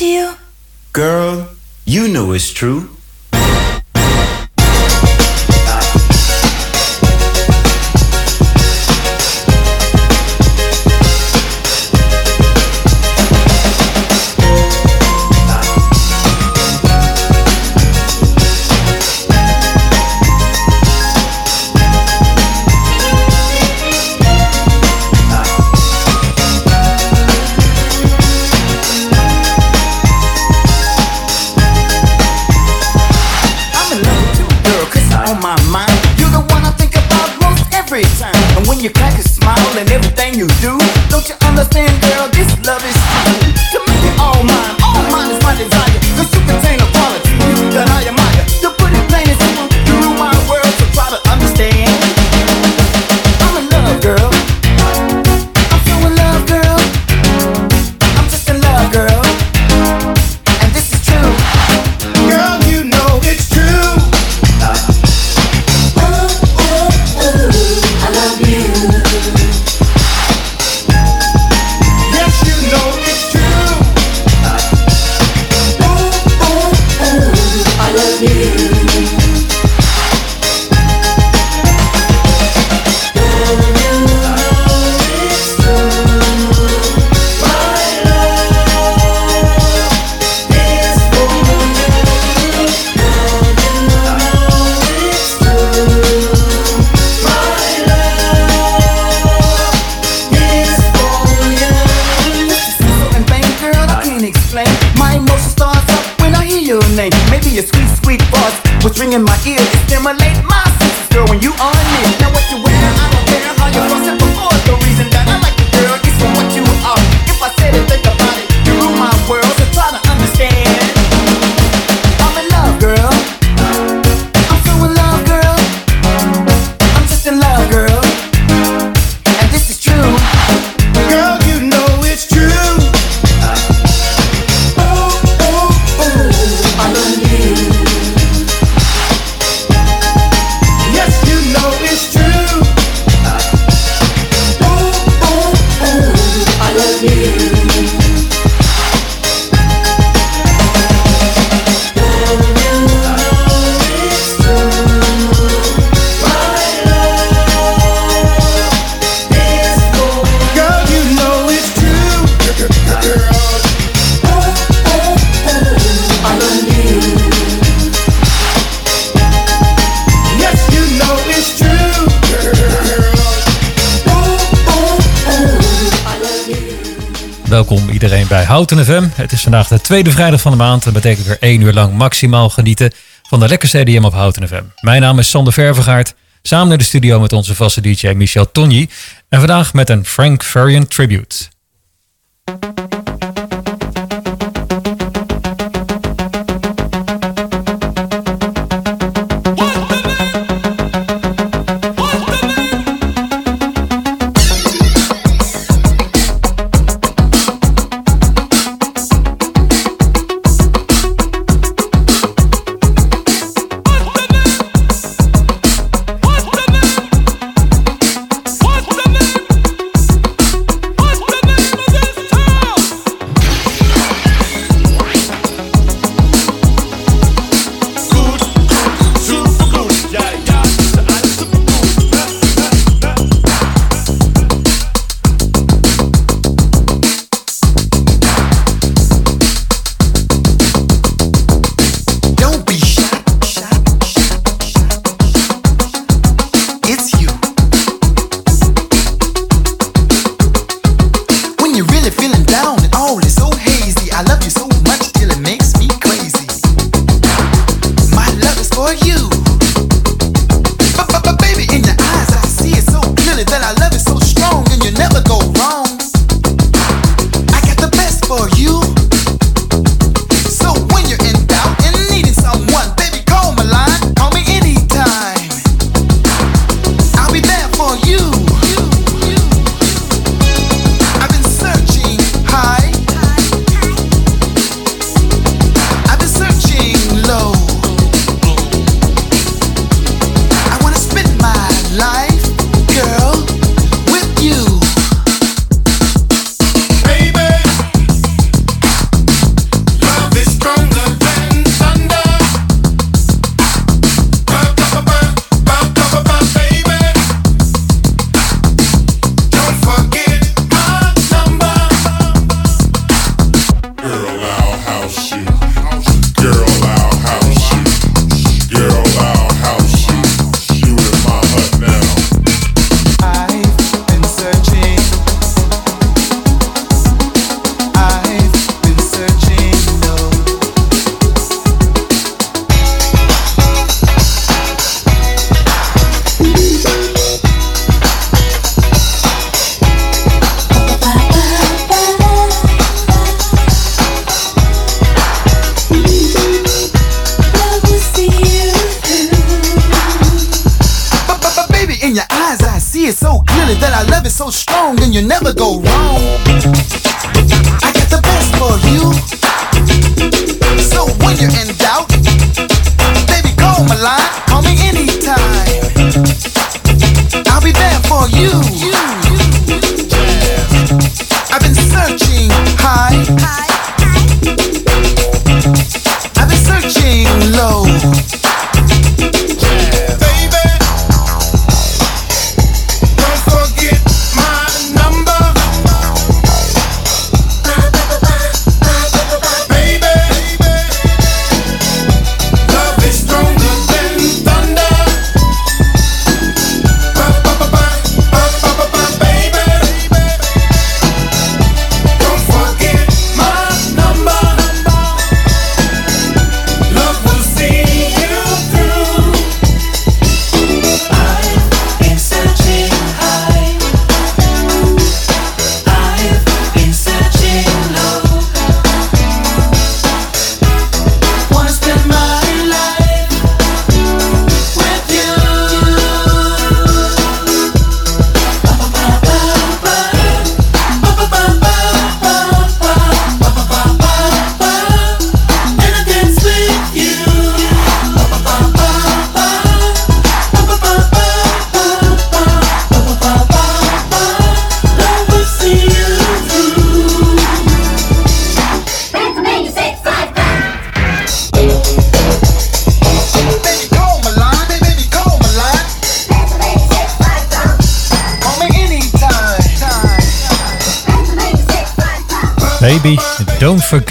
to you? Girl, you know it's true. Houten FM. Het is vandaag de tweede vrijdag van de maand. Dat betekent weer één uur lang maximaal genieten van de lekkerste EDM op Houten FM. Mijn naam is Sander Vervegaard. Samen naar de studio met onze vaste DJ Michel Tonji. En vandaag met een Frank Farian tribute.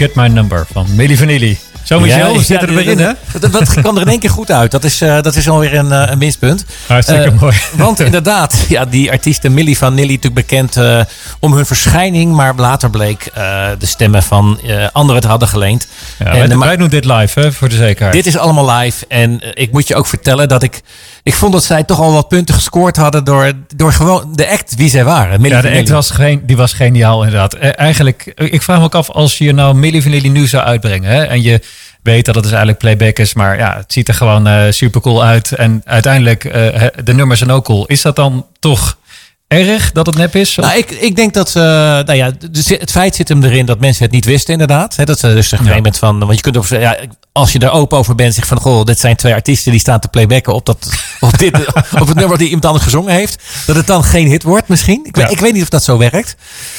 Don't my number van Milli Vanilli. Zo Michel, we zitten er weer in hè? Dat, dat kwam er in één keer goed uit. Dat is, eh, dat is alweer een, eh, een winstpunt. Hartstikke Eh, mooi. Want inderdaad, ja, die artiesten Milli van Nilly natuurlijk bekend om hun verschijning. Maar later bleek de stemmen van anderen het hadden geleend. Ja, En, wij, doen dit live hè, voor de zekerheid. dit is allemaal live. En ik moet je ook vertellen dat ik... Ik vond dat zij toch al wat punten gescoord hadden door, door gewoon de act wie zij waren. Milli ja, de act was, geen, die was geniaal inderdaad. Eh, eigenlijk, ik vraag me ook af als je nou Milli Vanilli nu zou uitbrengen. Hè, en je weet dat het dus eigenlijk playback is. Maar ja, het ziet er gewoon super cool uit. En uiteindelijk, eh, hè, de nummers zijn ook cool. Is dat dan toch erg dat het nep is? Of- Nou, ik, ik denk dat, eh, nou ja, het feit zit hem erin dat mensen het niet wisten inderdaad. Dat ze dus een gegeven moment van, want je kunt ook, ja, als je er open over bent, zeg van, goh, dit zijn twee artiesten die staan te playbacken op, dat, op, dit, op het nummer die iemand anders gezongen heeft. Dat het dan geen hit wordt misschien. Ik, weet- ik weet niet of dat zo werkt.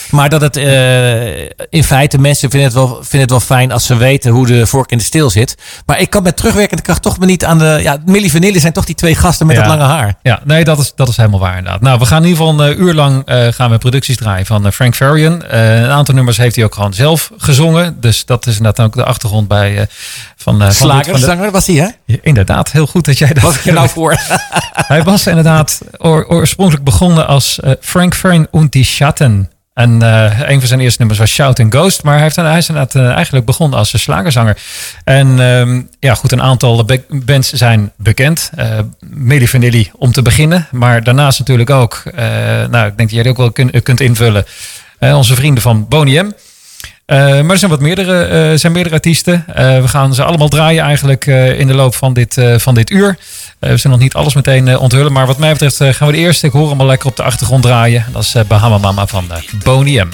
Maar dat het eh, in feite, mensen vinden het, wel, vinden het wel fijn als ze weten hoe de vork in de steel zit. Maar ik kan met terugwerkende kracht toch maar niet aan de, ja, Milli Vanilli zijn toch die twee gasten met Ja. dat lange haar. Ja, nee, dat is, dat is helemaal waar inderdaad. Nou, we gaan in ieder geval een eh, uur lang eh, gaan we producties draaien van Frank Farian. Een aantal nummers heeft hij ook gewoon zelf gezongen. Dus dat is inderdaad ook de achtergrond bij van, eh, Slagerzanger was hij, hè? Ja, inderdaad, heel goed dat jij dat... Wat ik nou voor? Hij was inderdaad oor- oorspronkelijk begonnen als eh, Frank und die Schatten. En eh, een van zijn eerste nummers was Shout and Ghost. Maar hij, heeft, hij is inderdaad eigenlijk begonnen als een slagerzanger. En ehm, ja, goed, een aantal bands zijn bekend. Eh Milli Vanilli om te beginnen. Maar daarnaast natuurlijk ook, nou, ik denk dat jij die ook wel kun- kunt invullen. Onze vrienden van Boney M. Eh, maar er zijn wat meerdere, eh, zijn meerdere artiesten. Eh, we gaan ze allemaal draaien eigenlijk eh, in de loop van dit, eh, van dit uur. Eh, we zullen nog niet alles meteen eh, onthullen. Maar wat mij betreft eh, gaan we de eerste. Ik hoor hem al lekker op de achtergrond draaien. Dat is eh, Bahama Mama van Boney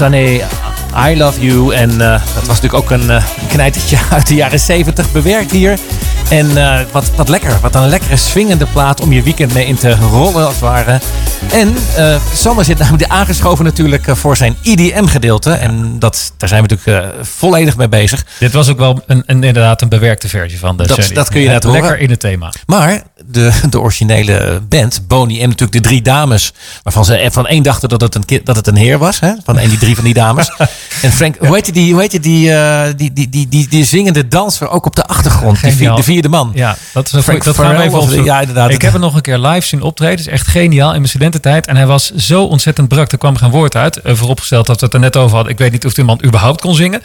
Sunny, I Love You. En eh, dat was natuurlijk ook een uh, knijtertje uit de jaren 70 bewerkt hier. En uh, wat, wat lekker, wat een lekkere swingende plaat om je weekend mee in te rollen als het ware. En uh, Sander zit namelijk aangeschoven natuurlijk voor zijn IDM gedeelte. En dat, daar zijn we natuurlijk volledig mee bezig. Dit was ook wel een, een, inderdaad een bewerkte versie van de dat, Dat kun je net horen. Lekker in het thema. Maar de, de originele band, Boney en natuurlijk de drie dames, waarvan ze van één dachten dat het een, dat het een heer was. Hè? Van één die drie van die dames. en Frank, hoe heet die, hoe heet die, uh, die, die, die, die, die zingende danser ook op de achtergrond? Die, vier, de vierde man. Ja, dat, is een Frank dat gaan we even opzoeken. Ja, inderdaad. Ik heb hem nog een keer live zien optreden. Is echt geniaal in mijn studententijd. En hij was zo ontzettend brak. Er kwam geen woord uit. Uh, vooropgesteld dat we het er net over hadden. Ik weet niet of die man überhaupt kon zingen.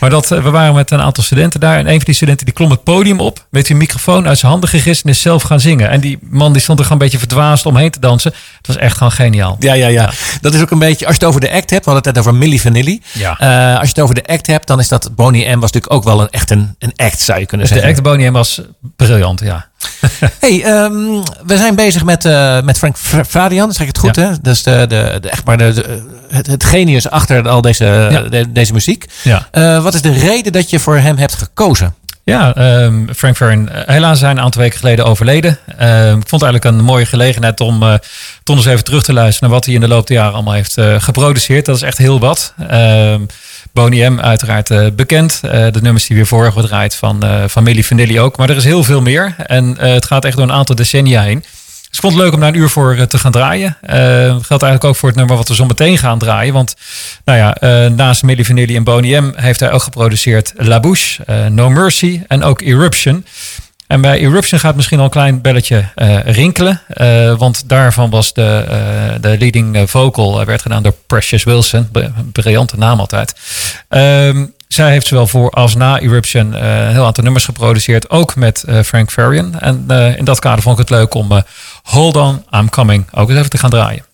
Maar dat, uh, we waren met een aantal studenten daar. En een van die studenten die klom het podium op. Met die microfoon uit zijn handen gegist. En is zelf gaan zingen. En die man die stond er gewoon een beetje verdwaasd omheen te dansen. Het was echt gewoon geniaal. Ja, ja, ja. Dat is ook een beetje, als je het over de act hebt, we hadden het net over Milli Vanilli. Ja. Uh, als je het over de act hebt, dan is dat Boney M was natuurlijk ook wel een, echt een, een act, zou je kunnen dus zeggen. De act Boney M was briljant, ja. hey, um, we zijn bezig met, uh, met Frank Fadian, zeg ik het goed, ja. hè? Dus de, de, de, echt maar de, de, het, het genius achter al deze, ja. de, deze muziek. Ja. Uh, wat is de reden dat je voor hem hebt gekozen? Ja, um, Frank Farian, helaas zijn een aantal weken geleden overleden. Um, ik vond het eigenlijk een mooie gelegenheid om uh, toch eens even terug te luisteren naar wat hij in de loop der jaren allemaal heeft geproduceerd. Dat is echt heel wat. Um, Boney M uiteraard uh, bekend. de nummers die weer voor gedraaid van, van Milli Vanilli ook. Maar er is heel veel meer. En het gaat echt door een aantal decennia heen. Dus ik vond het leuk om daar een uur voor te gaan draaien. Uh, geldt eigenlijk ook voor het nummer wat we zo meteen gaan draaien. Want nou ja, uh, naast Milli Vanilli en Boney M heeft hij ook geproduceerd La Bouche, uh, No Mercy en ook Eruption. En bij Eruption gaat misschien al een klein belletje rinkelen. want daarvan was de, de leading vocal werd gedaan door Precious Wilson. Briljante naam altijd. Ehm, zij heeft zowel voor als na Eruption een heel aantal nummers geproduceerd. Ook met Frank Farian. En in dat kader vond ik het leuk om Hold On, I'm Coming ook eens even te gaan draaien.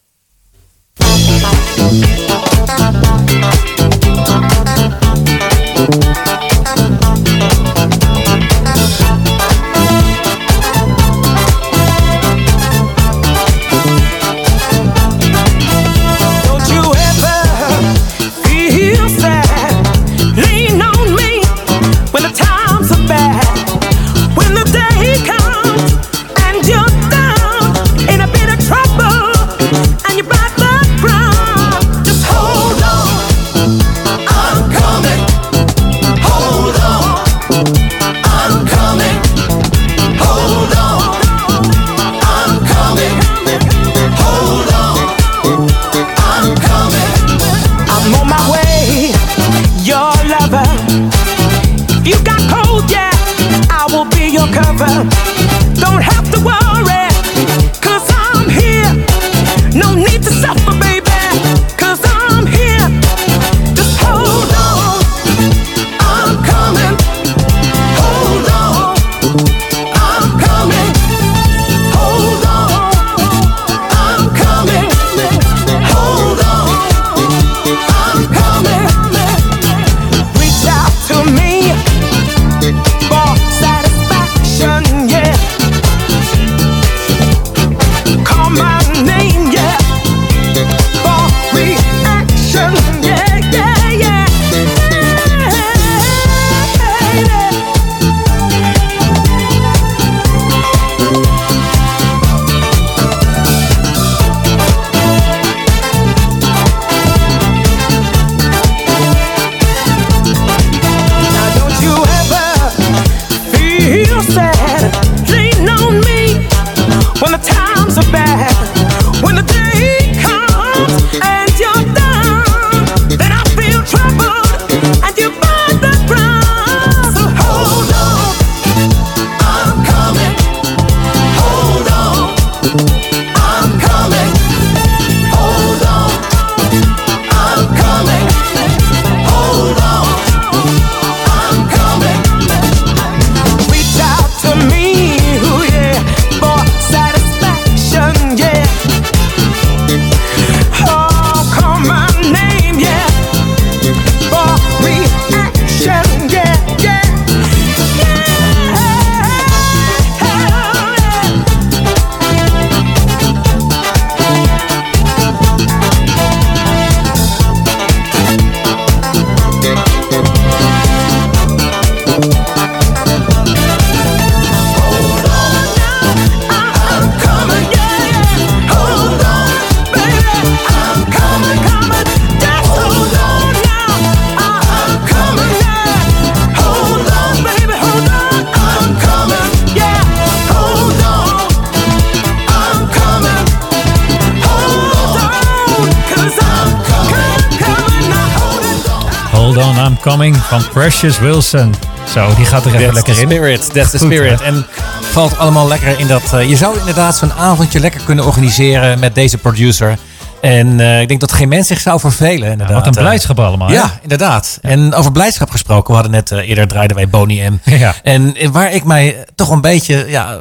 On, I'm Coming van Precious Wilson. Zo, die gaat er even That's lekker the in. spirit, that's the Goed, spirit. hè? En valt allemaal lekker in dat... eh, je zou inderdaad zo'n avondje lekker kunnen organiseren met deze producer. En eh, ik denk dat geen mens zich zou vervelen inderdaad. Wat een Eh, blijdschap allemaal. hè? Ja, inderdaad. En over blijdschap gesproken, we hadden net eerder draaiden wij Boney M. Ja. En waar ik mij toch een beetje ja,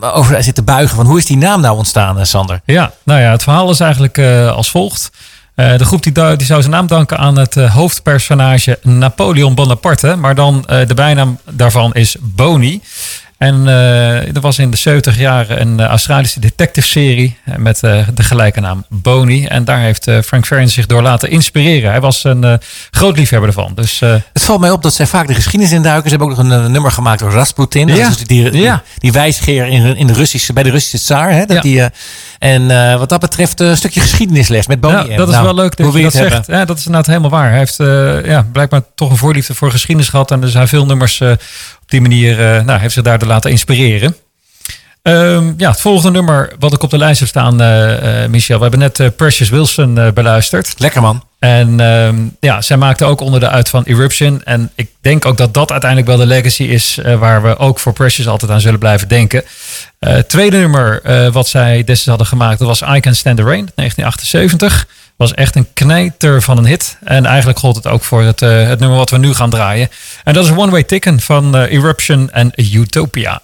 over zit te buigen van hoe is die naam nou ontstaan, Sander? Ja, nou ja, het verhaal is eigenlijk als volgt. Eh, de groep die, die zou zijn naam danken aan het eh, hoofdpersonage Napoleon Bonaparte. Maar dan eh, de bijnaam daarvan is Boney. En er was in de 70 jaren een Australische detective-serie met de gelijke naam Boney. En daar heeft Frank Farian zich door laten inspireren. Hij was een groot liefhebber ervan. Dus Het valt mij op dat zij vaak de geschiedenis induiken. Ze hebben ook nog een, nummer gemaakt door Rasputin. Dat Ja. is dus die, die, die wijsgeer in, in de Russische, bij de Russische tsaar. Hè? Dat Ja. die, en eh, wat dat betreft eh, een stukje geschiedenisles met Boney Ja, dat is Nou, wel leuk dat je dat zegt. Ja, dat is inderdaad helemaal waar. Hij heeft eh, ja, blijkbaar toch een voorliefde voor geschiedenis gehad. En er zijn veel nummers op die manier, nou, heeft zich daardoor laten inspireren. Ehm, ja, het volgende nummer wat ik op de lijst heb staan, Michel. We hebben net Precious Wilson beluisterd. Lekker man. En ehm, ja, zij maakte ook onderdeel uit van Eruption. En ik denk ook dat dat uiteindelijk wel de legacy is eh, waar we ook voor Precious altijd aan zullen blijven denken. Het tweede nummer eh, wat zij destijds hadden gemaakt, dat was I Can Stand the Rain, 1978. Was echt een knijter van een hit. En eigenlijk gold het ook voor het, het nummer wat we nu gaan draaien. En dat is One Way Ticken van Eruption en Utopia.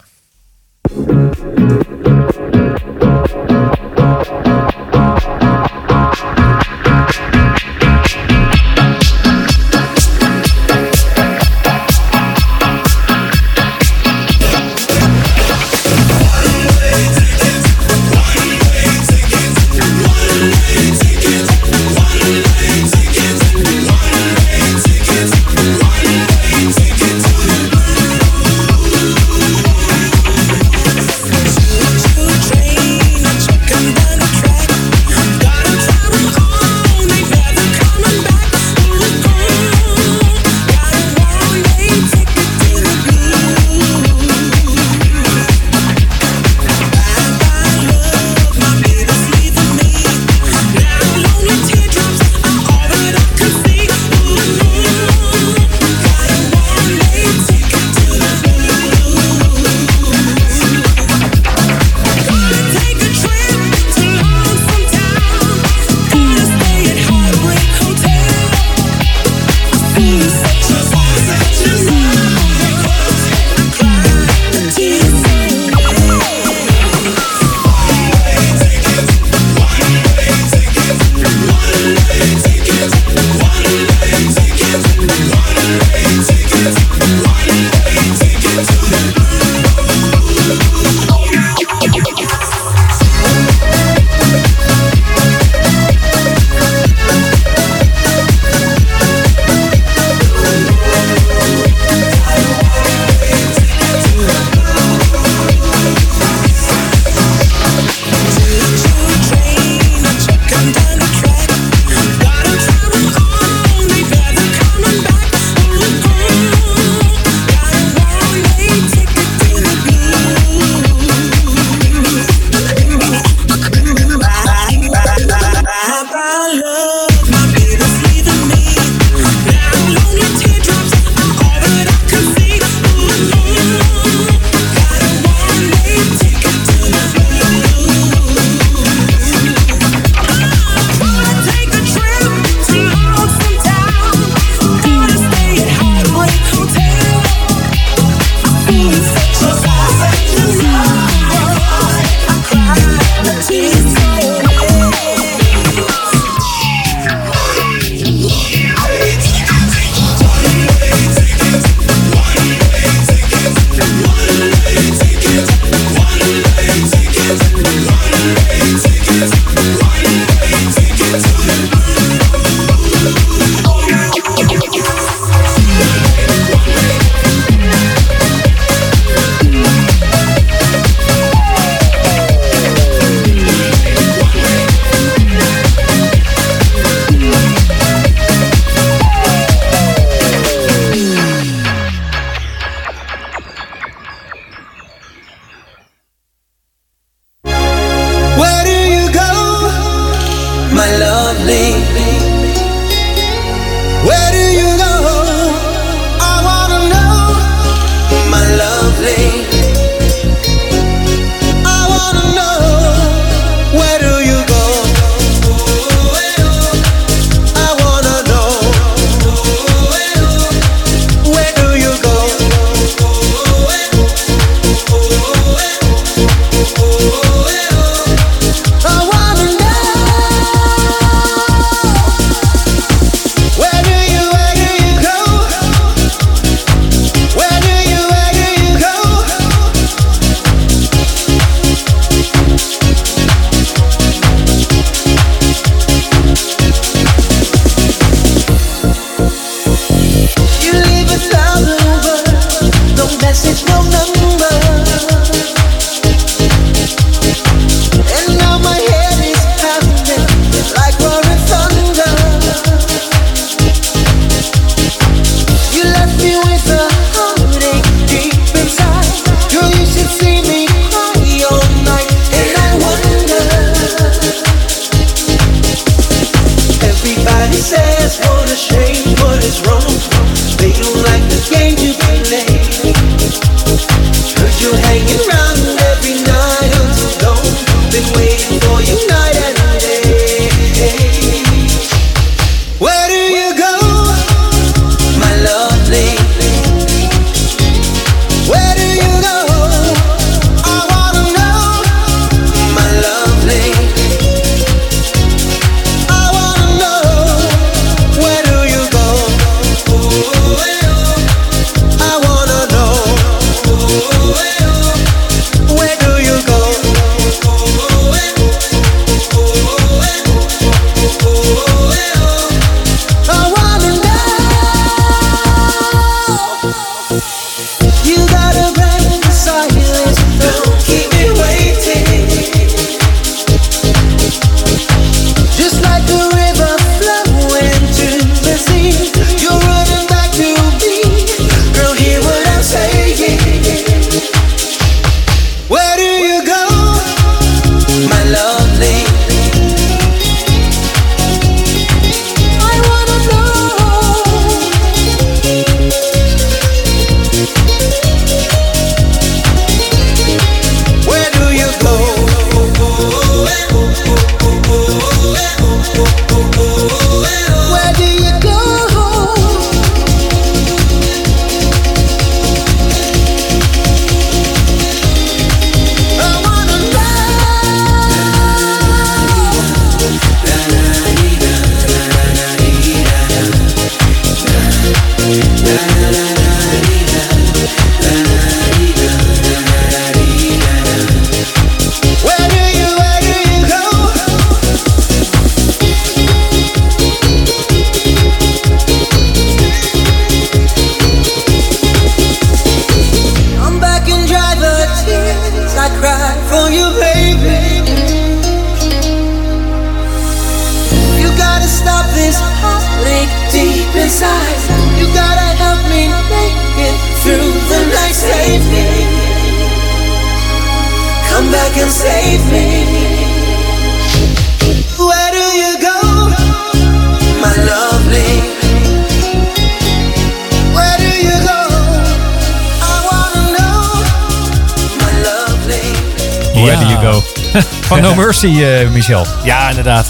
Eh, Michel. Ja, inderdaad.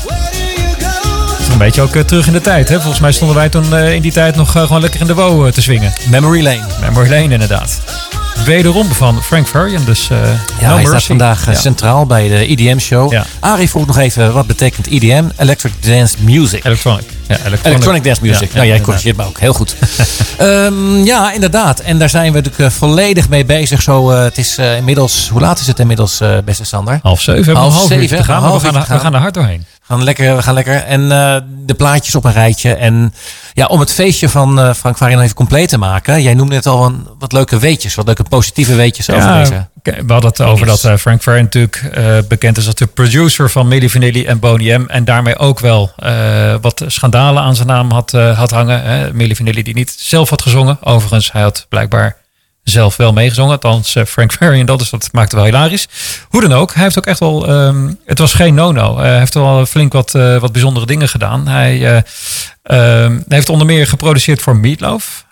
Is een beetje ook eh, terug in de tijd. Hè? Volgens mij stonden wij toen eh, in die tijd nog gewoon lekker in de wo te swingen. Memory Lane. Memory Lane inderdaad. Wederom van Frank Farian, dus eh Ja, No hij staat vandaag eh, Ja. centraal bij de EDM-show. Ja. Arie vroeg nog even, wat betekent EDM? Electric Dance Music. Electronic. Ja, electronic. Electronic Dance Music. Ja, nou, jij corrigeert me ook. Heel goed. Ehm, ja, inderdaad. En daar zijn we natuurlijk eh, volledig mee bezig. Zo, het is inmiddels... Hoe laat is het inmiddels, beste Sander? Half zeven. Half zeven, we gaan er hard doorheen. We gaan lekker, we gaan lekker. En eh, de plaatjes op een rijtje. En ja, om het feestje van eh, Frank Varian even compleet te maken. Jij noemde net al een, wat leuke weetjes. Wat leuke positieve weetjes over deze. we hadden het over Yes. dat eh, Frank Farian natuurlijk bekend is als de producer van Milli Vanilli en Boney M. En daarmee ook wel wat schandalen aan zijn naam had, had hangen. Hè. Milli Vanilli die niet zelf had gezongen. Overigens, hij had blijkbaar zelf wel meegezongen. Althans, eh, Frank Farian dat, dus dat maakte wel hilarisch. Hoe dan ook, hij heeft ook echt wel... ehm, het was geen no-no. Eh, hij heeft wel flink wat, eh, wat bijzondere dingen gedaan. Hij eh, ehm, hij heeft onder meer geproduceerd voor Meatloaf.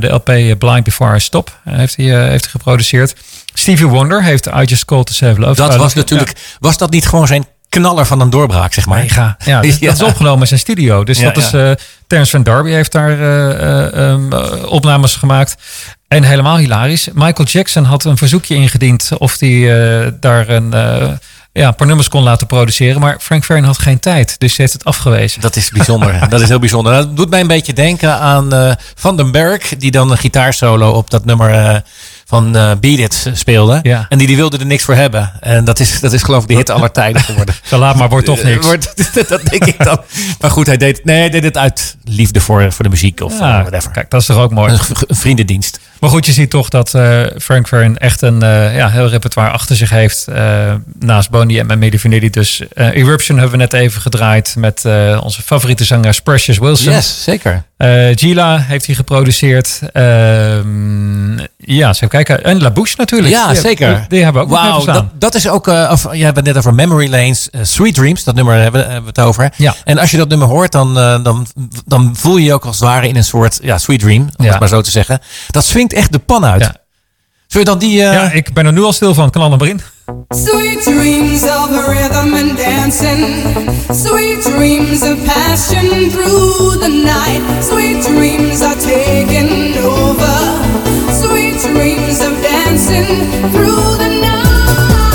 De LP Blind Before I Stop heeft, hij, heeft geproduceerd. Stevie Wonder heeft I Just Called to Save Love. Dat was natuurlijk... Was dat niet gewoon zijn knaller van een doorbraak, zeg maar? Mega. Ja, dus Ja. dat is opgenomen in zijn studio. Dus Ja, dat is eh Terence van Darby heeft daar eh, eh, ehm, eh, opnames gemaakt. En helemaal hilarisch. Michael Jackson had een verzoekje ingediend of hij eh, daar een, eh, ja, paar nummers kon laten produceren. Maar Frank Farian had geen tijd. Dus hij heeft het afgewezen. Dat is bijzonder. dat is heel bijzonder. Dat doet mij een beetje denken aan eh, Van den Berg, die dan een gitaarsolo op dat nummer van eh Beat It speelde. Ja. En die, die wilde er niks voor hebben. En dat is, dat is geloof ik de hit aller tijden geworden. Laat maar, wordt toch niks. wordt- dat denk ik dan. Maar goed, hij deed, nee, hij deed het uit liefde voor, voor de muziek of Ja, whatever. kijk, dat is toch ook mooi. Een vriendendienst. Maar goed, je ziet toch dat eh, Frank Farian echt een eh, ja, heel repertoire achter zich heeft. eh, naast Boney M en Milli Vanilli. Dus Eruption hebben we net even gedraaid met onze favoriete zanger Precious Wilson. Yes, zeker. Gila heeft hij geproduceerd. Ehm, ja, eens even kijken. En La Bouche natuurlijk. Ja, Die- zeker. Die, die hebben we ook Wauw, dat, dat is ook. of, je hebt het net over Memory Lanes, Sweet Dreams. Dat nummer hebben, hebben we het over. Ja. En als je dat nummer hoort, dan, dan, dan voel je je ook als het ware in een soort ja, Sweet Dream, om Ja. het maar zo te zeggen. Dat echt de pan uit. Ja. Zul je dan die. eh, Ja, ik ben er nu al stil van. Knal hem maar in. Sweet dreams of rhythm and dancing. Sweet dreams of passion through the night. Sweet dreams are taking over. Sweet dreams of dancing through the night.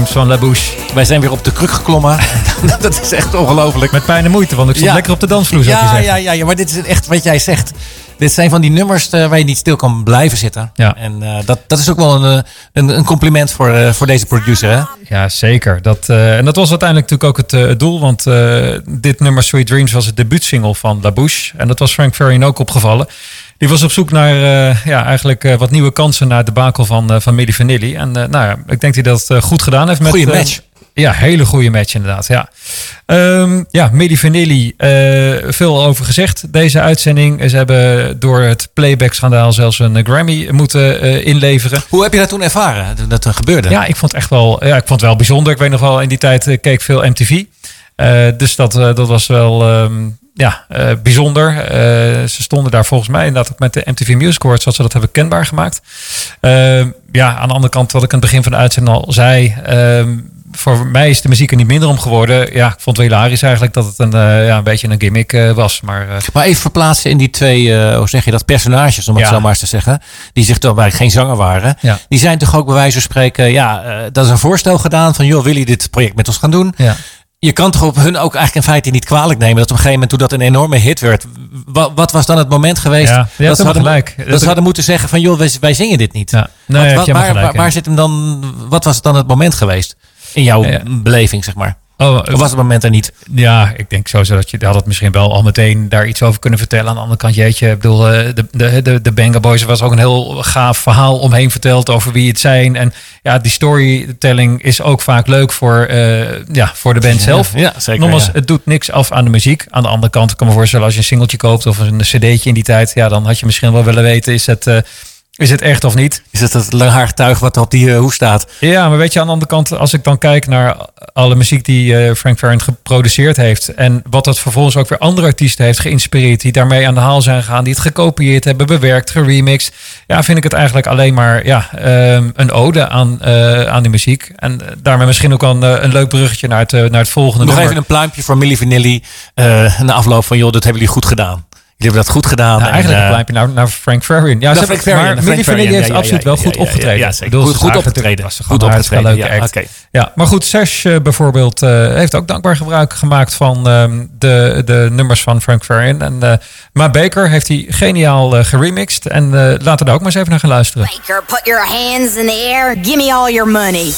Dreams van La Bouche. Wij zijn weer op de kruk geklommen. dat is echt ongelooflijk. Met pijn en moeite, want ik stond Ja. lekker op de dansvloer, zou je Ja, zeggen. ja, ja, ja, maar dit is echt wat jij zegt. Dit zijn van die nummers eh, waar je niet stil kan blijven zitten. Ja. En eh, dat, dat is ook wel een, eh, een, een compliment voor, eh, voor deze producer. Hè? Ja, zeker. Dat, eh, en dat was uiteindelijk natuurlijk ook het, het doel. Want eh, dit nummer Sweet Dreams was het debuutsingle van La Bouche. En dat was Frank Farian ook opgevallen. Die was op zoek naar eh, ja, eigenlijk eh, wat nieuwe kansen naar de bakel van, uh, van Milli Vanilli. En nou ja, ik denk dat hij dat goed gedaan heeft. Met, Goeie match. ja, hele goede match inderdaad. Ja, Ehm ja Milli Vanilli, veel over gezegd deze uitzending. Ze hebben door het playback-schandaal zelfs een Grammy moeten inleveren. Hoe heb je dat toen ervaren, dat- er gebeurde? Ja, ik vond het echt wel, ja, ik vond het wel bijzonder. Ik weet nog wel, in die tijd keek veel MTV. Dus dat, dat was wel ehm, ja, eh, bijzonder. Eh, ze stonden daar volgens mij inderdaad ook met de MTV Music Awards, zoals ze dat hebben kenbaar gemaakt. Ehm, ja, aan de andere kant, wat ik aan het begin van de uitzending al zei. ehm, voor mij is de muziek er niet minder om geworden. Ja, ik vond het hilarisch eigenlijk dat het een, eh, ja, een beetje een gimmick was. Maar Maar even verplaatsen in die twee, hoe zeg je dat, personages, om het Ja. zo maar eens te zeggen. Die zich toch waar geen zanger waren. Ja. Die zijn toch ook bij wijze van spreken, ja, dat is een voorstel gedaan van, joh, wil je dit project met ons gaan doen? ja. Je kan toch op hun ook eigenlijk in feite niet kwalijk nemen dat op een gegeven moment toen dat een enorme hit werd. Wat, wat was dan het moment geweest Ja, dat, ze hadden, gelijk. dat ze hadden moeten zeggen van, joh, wij, wij zingen dit niet. Ja. Nee, Wat- waar, waar, waar zit hem dan, wat was dan het moment geweest? In jouw beleving, zeg maar. Oh, Of was het moment er niet? Ja, ik denk sowieso dat je had het misschien wel al meteen daar iets over kunnen vertellen. Aan de andere kant, jeetje, ik bedoel, eh, de, de, de, de Banga Boys was ook een heel gaaf verhaal omheen verteld over wie het zijn. En ja, die storytelling is ook vaak leuk voor, eh, ja, voor de band zelf. ja, zeker, Nogmaals, ja. het doet niks af aan de muziek. Aan de andere kant, ik kan me voorstellen, als je een singeltje koopt of een cd'tje in die tijd, ja, dan had je misschien wel willen weten, is het, eh, is het echt of niet? Is dat het langhaargetuig wat op die hoes staat? Ja, maar weet je, aan de andere kant, als ik dan kijk naar alle muziek die eh, Frank Farian geproduceerd heeft. En wat dat vervolgens ook weer andere artiesten heeft geïnspireerd. Die daarmee aan de haal zijn gegaan. Die het gekopieerd hebben, bewerkt, geremixed. Ja, vind ik het eigenlijk alleen maar ja, ehm, een ode aan, eh, aan die muziek. En daarmee misschien ook wel een, een leuk bruggetje naar het, naar het volgende Nog nummer. even een pluimpje voor Milli Vanilli. na afloop van, joh, dat hebben jullie goed gedaan. Jullie hebben dat goed gedaan. Nou, en, eigenlijk eh, een pluimpje naar, naar Frank Farian. Ja, ze naar hebben- Frank Farian, maar Frank heeft ja, absoluut ja, wel ja, goed ja, ja, opgetreden. ja, Ik zeker. bedoel, Goed- ze goed opgetreden. was Goed opgetreden, leuke ja, act. Ja, maar goed, Sash eh, bijvoorbeeld eh, heeft ook dankbaar gebruik gemaakt van ehm, de, de nummers van Frank Farian. En eh Ma Baker heeft hij geniaal eh, geremixed. En eh, laten we daar ook maar eens even naar gaan luisteren. Baker, put your hands in the air. Give me all your money.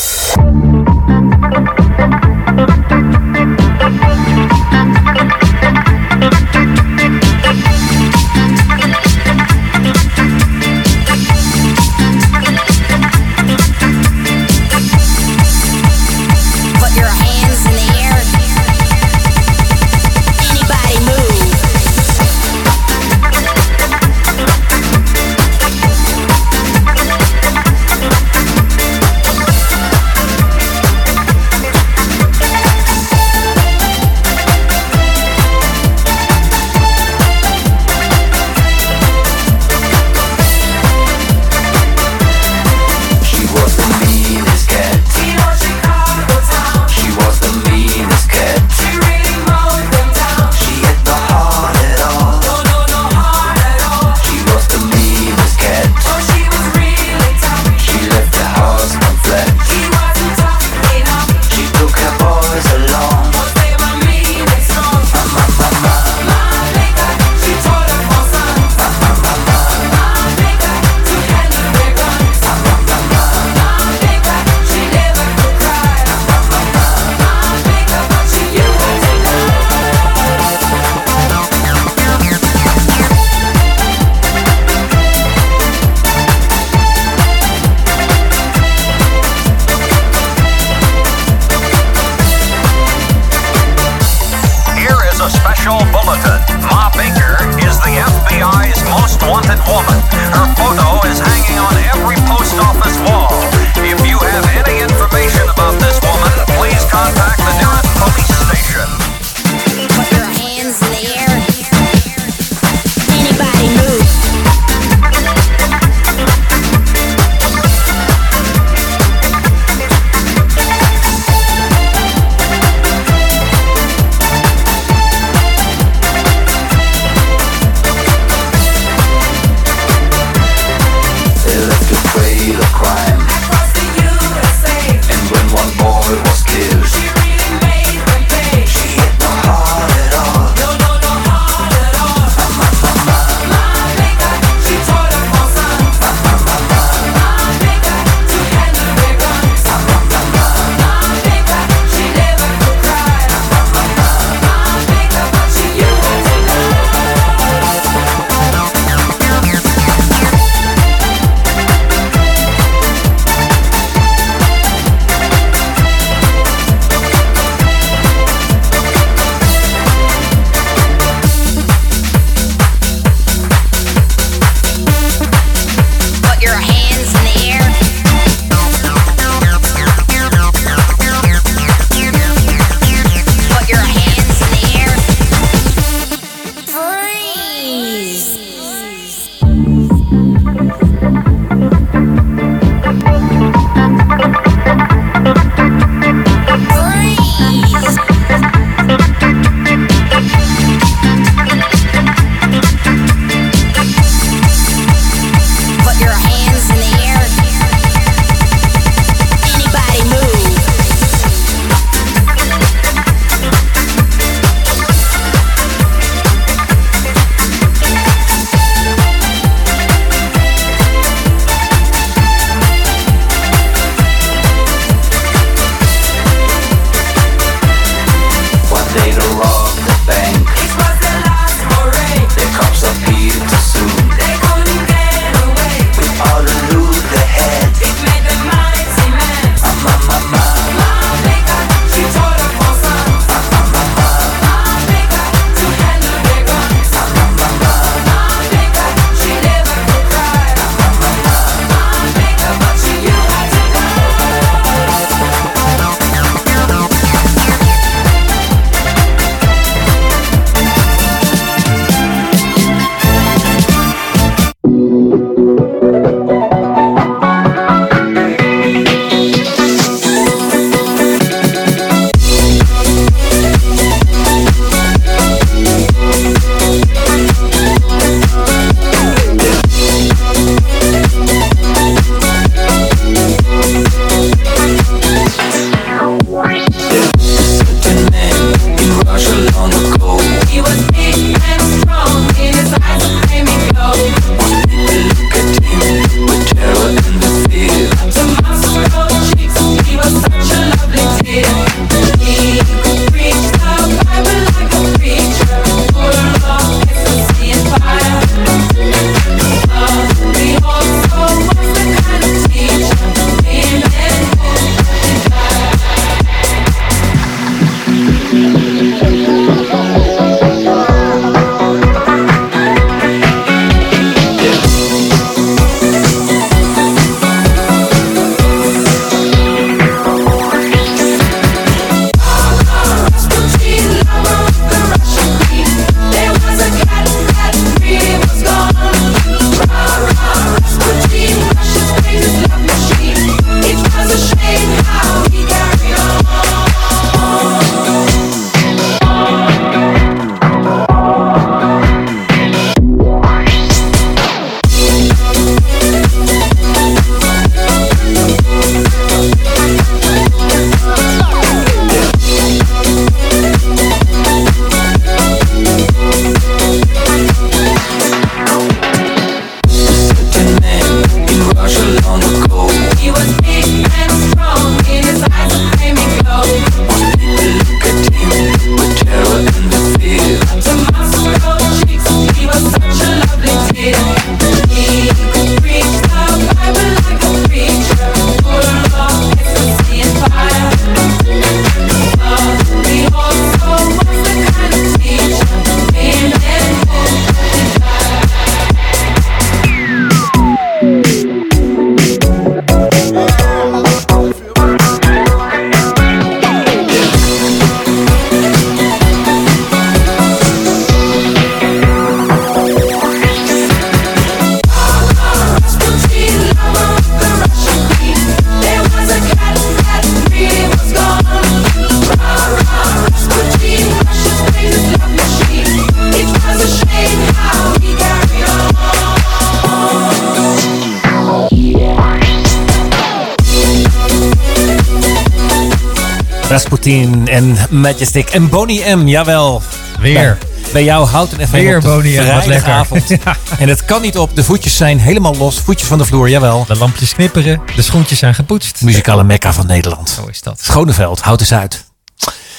Rasputin en Majestic en Boney M, jawel. Weer. Bij, bij jou houdt een FM Weer op Boney M, wat lekker. Ja. En het kan niet op, de voetjes zijn helemaal los, voetjes van de vloer, jawel. De lampjes knipperen, de schoentjes zijn gepoetst. Muzikale mekka van Nederland. Zo is dat. Schoneveld, houd eens uit.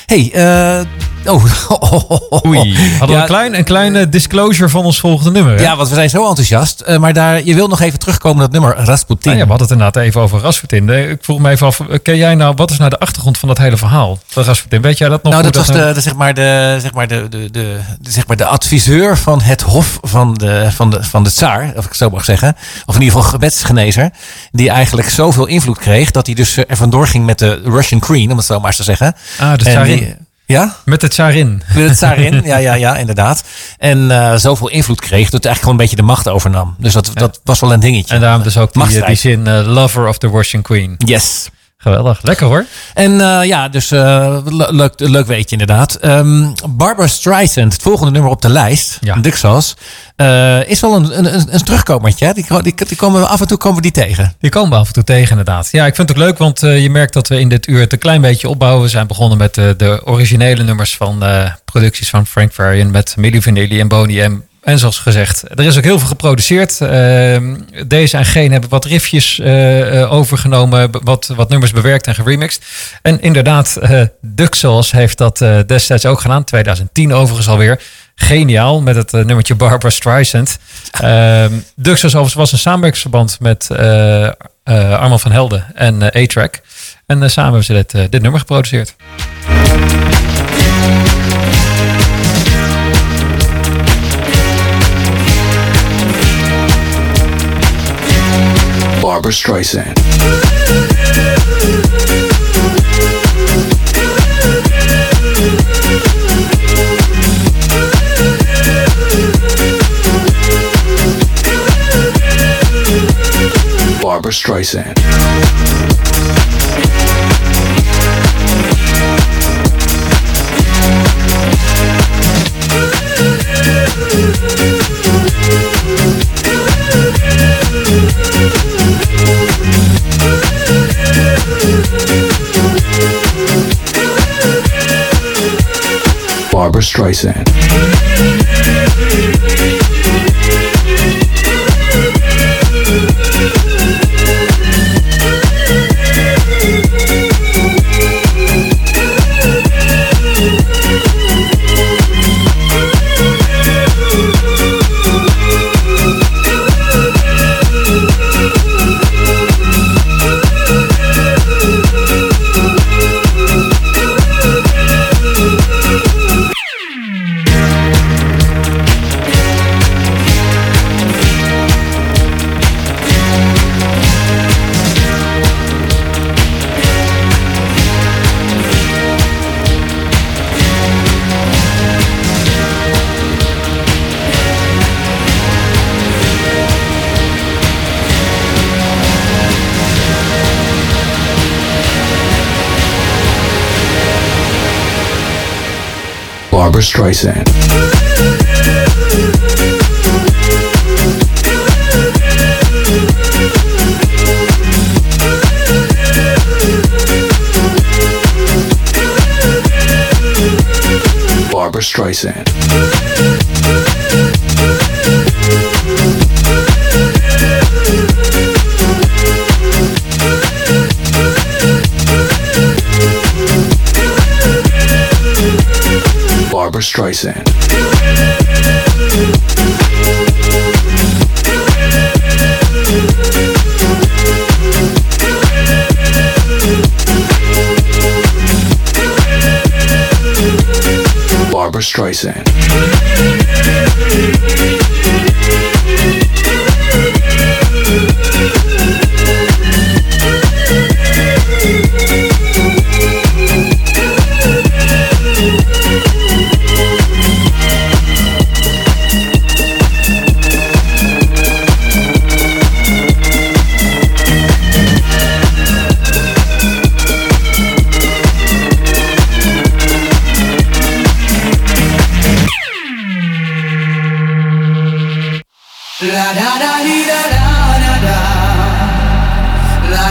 hey, eh... oh. Oei, hadden we Ja, een klein, een kleine disclosure van ons volgende nummer. hè? Ja, want we zijn zo enthousiast. Eh, maar daar, je wil nog even terugkomen naar het nummer Rasputin. Nou ja, we hadden het inderdaad even over Rasputin. Eh, Ik vroeg me even af, eh, ken jij nou, wat is nou de achtergrond van dat hele verhaal? Van Rasputin, weet jij dat nog? Nou, dat was nou- de, de, zeg maar de, zeg maar de, de, de, zeg maar de adviseur van het hof van de, van, de, van de tsaar, of ik het zo mag zeggen. Of in ieder geval gebedsgenezer. Die eigenlijk zoveel invloed kreeg dat hij dus er vandoor ging met de Russian Queen, om het zo maar eens te zeggen. Ah, de die- Ja? Met de tsarin. Met het tsarin, ja, ja, ja, inderdaad. En eh, zoveel invloed kreeg dat hij eigenlijk gewoon een beetje de macht overnam. Dus dat, dat was wel een dingetje. En daarom dus ook die, Machtsstrijd. die zin eh, Lover of the Russian Queen. Yes. Geweldig, lekker hoor. En eh, ja, dus eh, le- leuk, leuk weetje inderdaad. Ehm Barbara Streisand, het volgende nummer op de lijst, Ja. Dixos, eh is wel een, een, een, terugkomertje. Die, die, die komen we af en toe komen we die tegen. Die komen we af en toe tegen inderdaad. Ja, ik vind het ook leuk, want je merkt dat we in dit uur het een klein beetje opbouwen. We zijn begonnen met eh, de originele nummers van producties van Frank Farian met Milli Vanilli en Boney M. En zoals gezegd, er is ook heel veel geproduceerd. Ehm, deze en geen hebben wat riffjes eh, eh, overgenomen, wat, wat nummers bewerkt en geremixed. En inderdaad, eh Duxos heeft dat destijds ook gedaan, 2010 overigens alweer. Geniaal, met het nummertje Barbara Streisand. Ehm overigens was een samenwerkingsverband met Arman van Helden en A-Track. En samen hebben ze dit nummer geproduceerd. Barbara Streisand. Barbara Streisand. Barbara Streisand. Streisand. Barbara Streisand. Barbara Streisand. Barbara Streisand.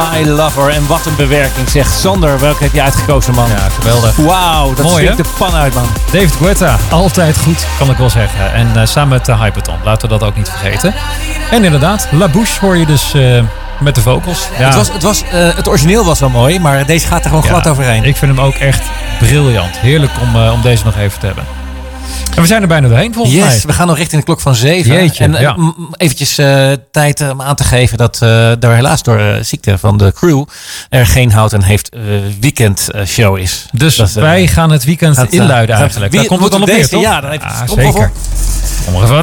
My Lover. En wat een bewerking, zegt Sander. Welke heb je uitgekozen, man? Ja, geweldig. Wauw, dat Mooi, hè? de pan uit, man. David Guetta, altijd goed, kan ik wel zeggen. En eh, samen met uh, Hyperton, laten we dat ook niet vergeten. En inderdaad, La Bouche hoor je dus eh, met de vocals. Ja, Het, was, het, was, eh, het origineel was wel mooi, maar deze gaat er gewoon glad overheen. Ik vind hem ook echt briljant. Heerlijk om, eh, om deze nog even te hebben. En we zijn er bijna doorheen volgens Yes, mij. we gaan nog richting de klok van zeven. Jeetje, en ja. eventjes eh, tijd eh, om aan te geven dat er helaas door ziekte van de crew er geen Houten heeft eh weekend eh, show is. Dus Dat wij gaan het weekend gaat, inluiden eigenlijk. wie- Daar komt het dan op neer, deze- ja, dan heeft het Ah, zeker.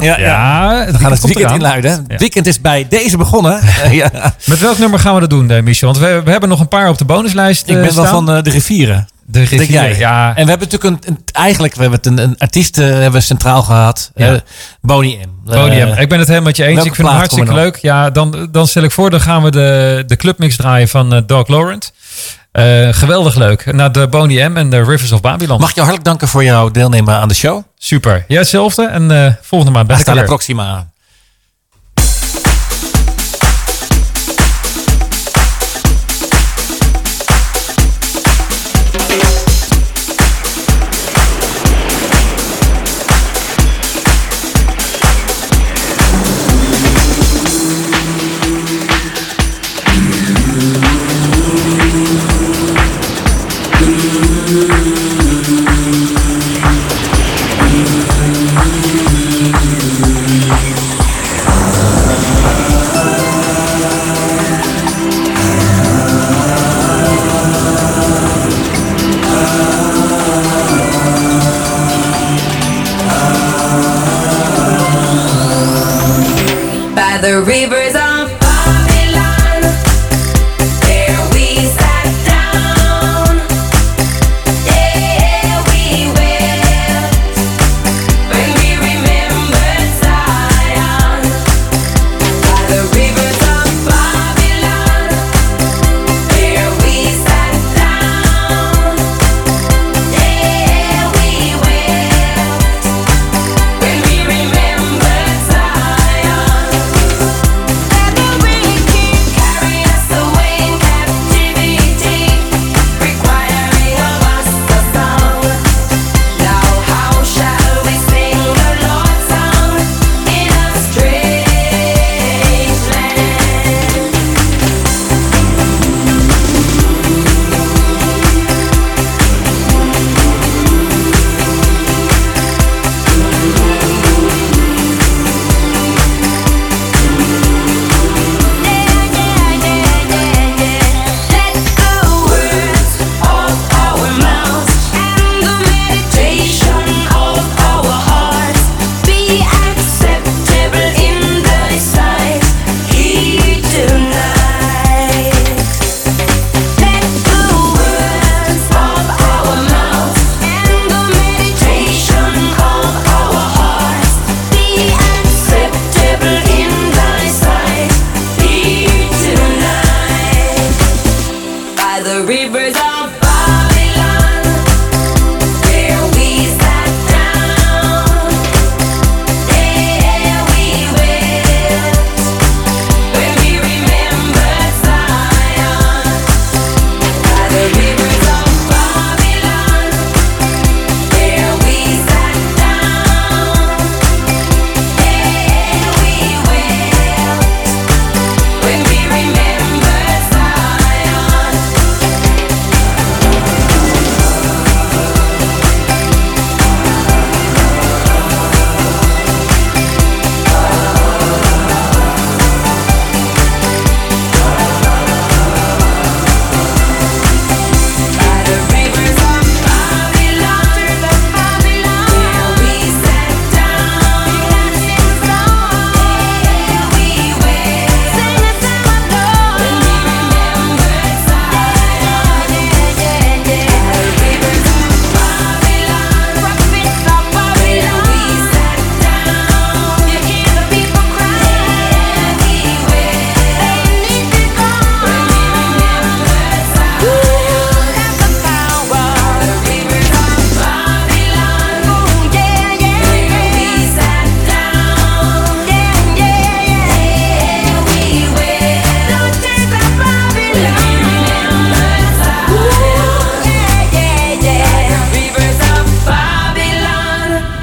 Ja, Ja, ja. het we gaan het weekend inluiden. Het weekend is bij deze begonnen. ja. Met welk nummer gaan we dat doen, Michel? Want we, we hebben nog een paar op de bonuslijst Ik ben wel van de rivieren. De jij? Ja, En we hebben natuurlijk een, een- eigenlijk we hebben het een, een artiest eh, hebben we centraal gehad. Ja. Eh, Boney M. Eh, ik ben het helemaal met je eens. Ik vind plaat hartstikke leuk. Ja, dan, dan stel ik voor, dan gaan we de, de clubmix draaien van eh Doug Laurent. Geweldig leuk. Naar de Boney M en de Rivers of Babylon. Mag ik jou hartelijk danken voor jouw deelnemen aan de show. Super. Ja, hetzelfde. En volgende maand ben ik Hasta er la weer. próxima.